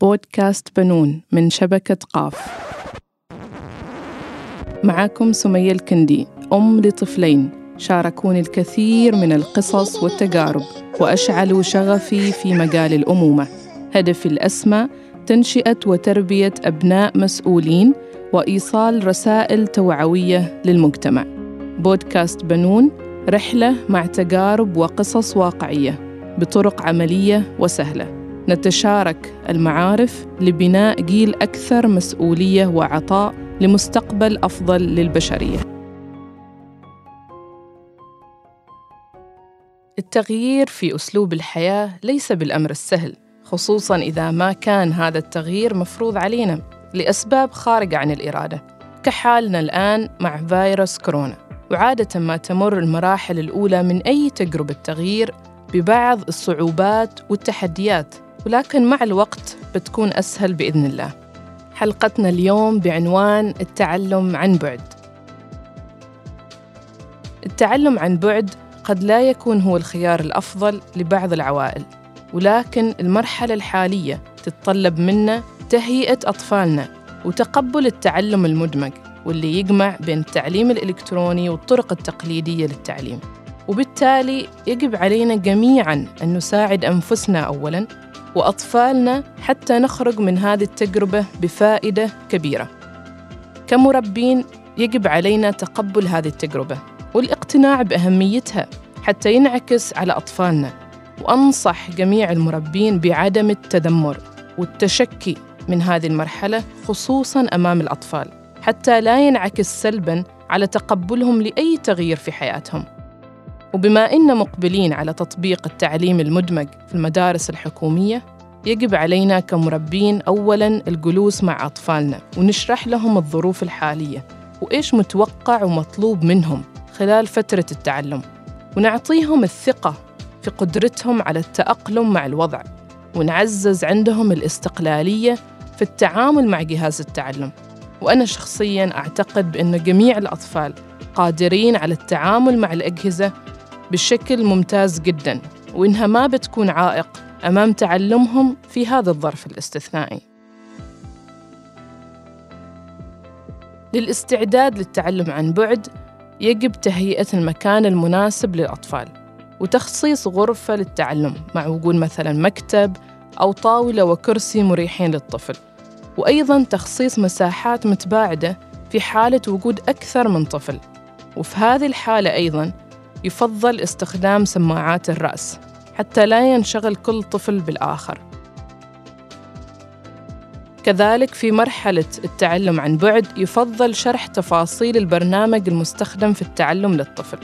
بودكاست بنون من شبكة قاف. معكم سمية الكندي أم لطفلين شاركوني الكثير من القصص والتجارب وأشعلوا شغفي في مجال الأمومة. هدفي الأسمى تنشئة وتربية أبناء مسؤولين وإيصال رسائل توعوية للمجتمع. بودكاست بنون رحلة مع تجارب وقصص واقعية بطرق عملية وسهلة. نتشارك المعارف لبناء جيل أكثر مسؤولية وعطاء لمستقبل أفضل للبشرية. التغيير في أسلوب الحياة ليس بالأمر السهل، خصوصاً إذا ما كان هذا التغيير مفروض علينا لأسباب خارجة عن الإرادة، كحالنا الآن مع فيروس كورونا. وعادة ما تمر المراحل الأولى من أي تجربة تغيير ببعض الصعوبات والتحديات ولكن مع الوقت بتكون أسهل بإذن الله. حلقتنا اليوم بعنوان التعلم عن بعد. التعلم عن بعد قد لا يكون هو الخيار الأفضل لبعض العوائل ولكن المرحلة الحالية تتطلب منا تهيئة أطفالنا وتقبل التعلم المدمج واللي يجمع بين التعليم الإلكتروني والطرق التقليدية للتعليم. وبالتالي يجب علينا جميعاً أن نساعد أنفسنا أولاً وأطفالنا حتى نخرج من هذه التجربة بفائدة كبيرة. كمربين يجب علينا تقبل هذه التجربة والاقتناع بأهميتها حتى ينعكس على أطفالنا. وأنصح جميع المربين بعدم التذمر والتشكي من هذه المرحلة خصوصاً أمام الأطفال حتى لا ينعكس سلباً على تقبلهم لأي تغيير في حياتهم. وبما إن مقبلين على تطبيق التعليم المدمج في المدارس الحكومية يجب علينا كمربين أولاً الجلوس مع أطفالنا ونشرح لهم الظروف الحالية وإيش متوقع ومطلوب منهم خلال فترة التعلم ونعطيهم الثقة في قدرتهم على التأقلم مع الوضع ونعزز عندهم الاستقلالية في التعامل مع جهاز التعلم. وأنا شخصياً أعتقد بأن جميع الأطفال قادرين على التعامل مع الأجهزة بشكل ممتاز جدا وإنها ما بتكون عائق أمام تعلمهم في هذا الظرف الاستثنائي. للاستعداد للتعلم عن بعد يجب تهيئة المكان المناسب للأطفال وتخصيص غرفة للتعلم مع وجود مثلا مكتب أو طاولة وكرسي مريحين للطفل وأيضا تخصيص مساحات متباعدة في حالة وجود أكثر من طفل وفي هذه الحالة أيضا يفضل استخدام سماعات الرأس حتى لا ينشغل كل طفل بالآخر. كذلك في مرحلة التعلم عن بعد يفضل شرح تفاصيل البرنامج المستخدم في التعلم للطفل.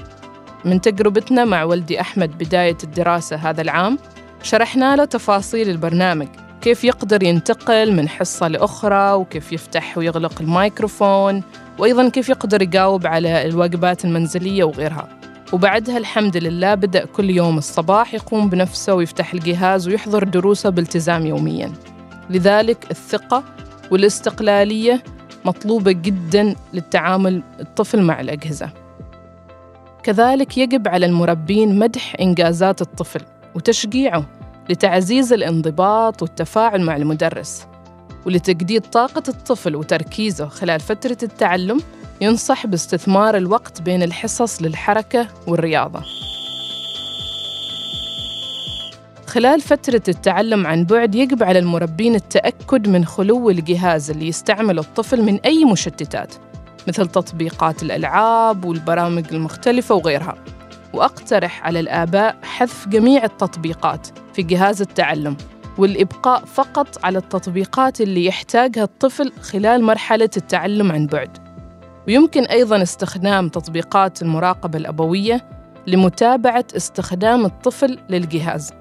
من تجربتنا مع ولدي أحمد بداية الدراسة هذا العام شرحنا له تفاصيل البرنامج كيف يقدر ينتقل من حصة لأخرى وكيف يفتح ويغلق الميكروفون وأيضا كيف يقدر يجاوب على الواجبات المنزلية وغيرها. وبعدها الحمد لله بدأ كل يوم الصباح يقوم بنفسه ويفتح الجهاز ويحضر دروسه بالتزام يومياً. لذلك الثقة والاستقلالية مطلوبة جداً للتعامل الطفل مع الأجهزة. كذلك يجب على المربين مدح إنجازات الطفل وتشجيعه لتعزيز الانضباط والتفاعل مع المدرس. ولتجديد طاقة الطفل وتركيزه خلال فترة التعلم ينصح باستثمار الوقت بين الحصص للحركة والرياضة. خلال فترة التعلم عن بعد يجب على المربين التأكد من خلو الجهاز اللي يستعمل الطفل من أي مشتتات مثل تطبيقات الألعاب والبرامج المختلفة وغيرها وأقترح على الآباء حذف جميع التطبيقات في جهاز التعلم والإبقاء فقط على التطبيقات اللي يحتاجها الطفل خلال مرحلة التعلم عن بعد. ويمكن أيضاً استخدام تطبيقات المراقبة الأبوية لمتابعة استخدام الطفل للجهاز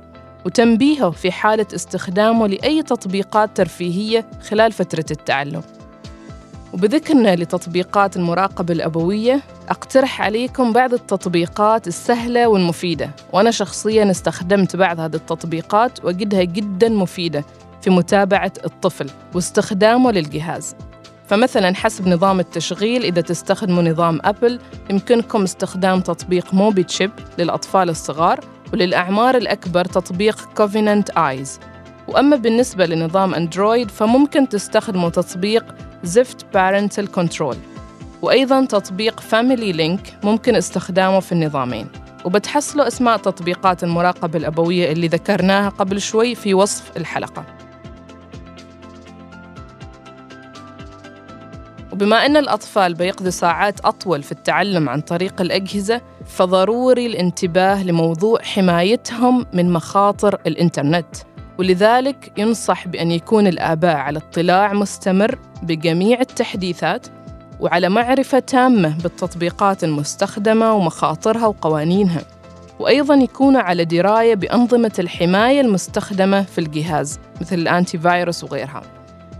وتنبيهه في حالة استخدامه لأي تطبيقات ترفيهية خلال فترة التعلم. وبذكرنا لتطبيقات المراقبة الأبوية أقترح عليكم بعض التطبيقات السهلة والمفيدة. وأنا شخصياً استخدمت بعض هذه التطبيقات وجدتها جداً مفيدة في متابعة الطفل واستخدامه للجهاز. فمثلا حسب نظام التشغيل إذا تستخدموا نظام Apple يمكنكم استخدام تطبيق Mobicip للأطفال الصغار وللأعمار الأكبر تطبيق Covenant Eyes وأما بالنسبة لنظام أندرويد فممكن تستخدموا تطبيق زفت Parental Control. وأيضاً تطبيق Family Link ممكن استخدامه في النظامين. وبتحصلوا أسماء تطبيقات المراقبة الأبوية اللي ذكرناها قبل شوي في وصف الحلقة. وبما أن الأطفال بيقضوا ساعات أطول في التعلم عن طريق الأجهزة فضروري الانتباه لموضوع حمايتهم من مخاطر الإنترنت. ولذلك ينصح بأن يكون الآباء على اطلاع مستمر بجميع التحديثات وعلى معرفة تامة بالتطبيقات المستخدمة ومخاطرها وقوانينها. وأيضاً يكونوا على دراية بأنظمة الحماية المستخدمة في الجهاز مثل الأنتي فيروس وغيرها.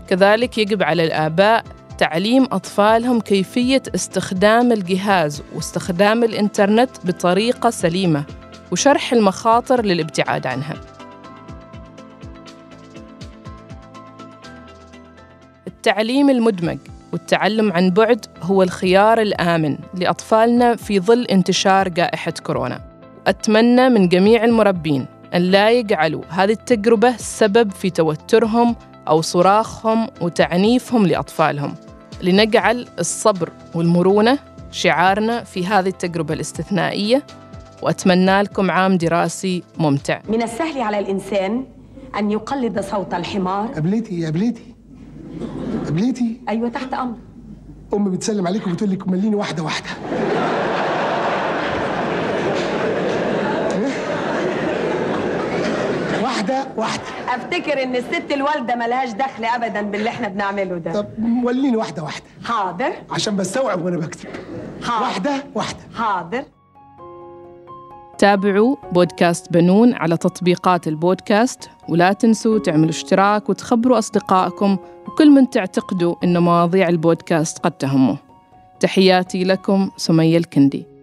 كذلك يجب على الآباء تعليم أطفالهم كيفية استخدام الجهاز واستخدام الإنترنت بطريقة سليمة وشرح المخاطر للابتعاد عنها. التعليم المدمج والتعلم عن بعد هو الخيار الآمن لأطفالنا في ظل انتشار جائحة كورونا. أتمنى من جميع المربين أن لا يجعلوا هذه التجربة سبب في توترهم أو صراخهم وتعنيفهم لأطفالهم. لنجعل الصبر والمرونة شعارنا في هذه التجربة الاستثنائية وأتمنى لكم عام دراسي ممتع. من السهل على الإنسان أن يقلد صوت الحمار. قبلتي يا قبلتي قبلتي؟ أيوة تحت أمر. أمي بتسلم عليك وبتقول لك مليني واحدة واحدة. إيه؟ واحدة واحدة. أفتكر إن الست الوالدة ملهاش دخل أبدا باللي إحنا بنعمله ده. طب وليني واحدة واحدة. حاضر. عشان بستوعب وأنا بكتب. حاضر. واحدة واحدة. حاضر. تابعوا بودكاست بنون على تطبيقات البودكاست ولا تنسوا تعملوا اشتراك وتخبروا أصدقائكم وكل من تعتقدوا أن مواضيع البودكاست قد تهمه. تحياتي لكم سمية الكندي.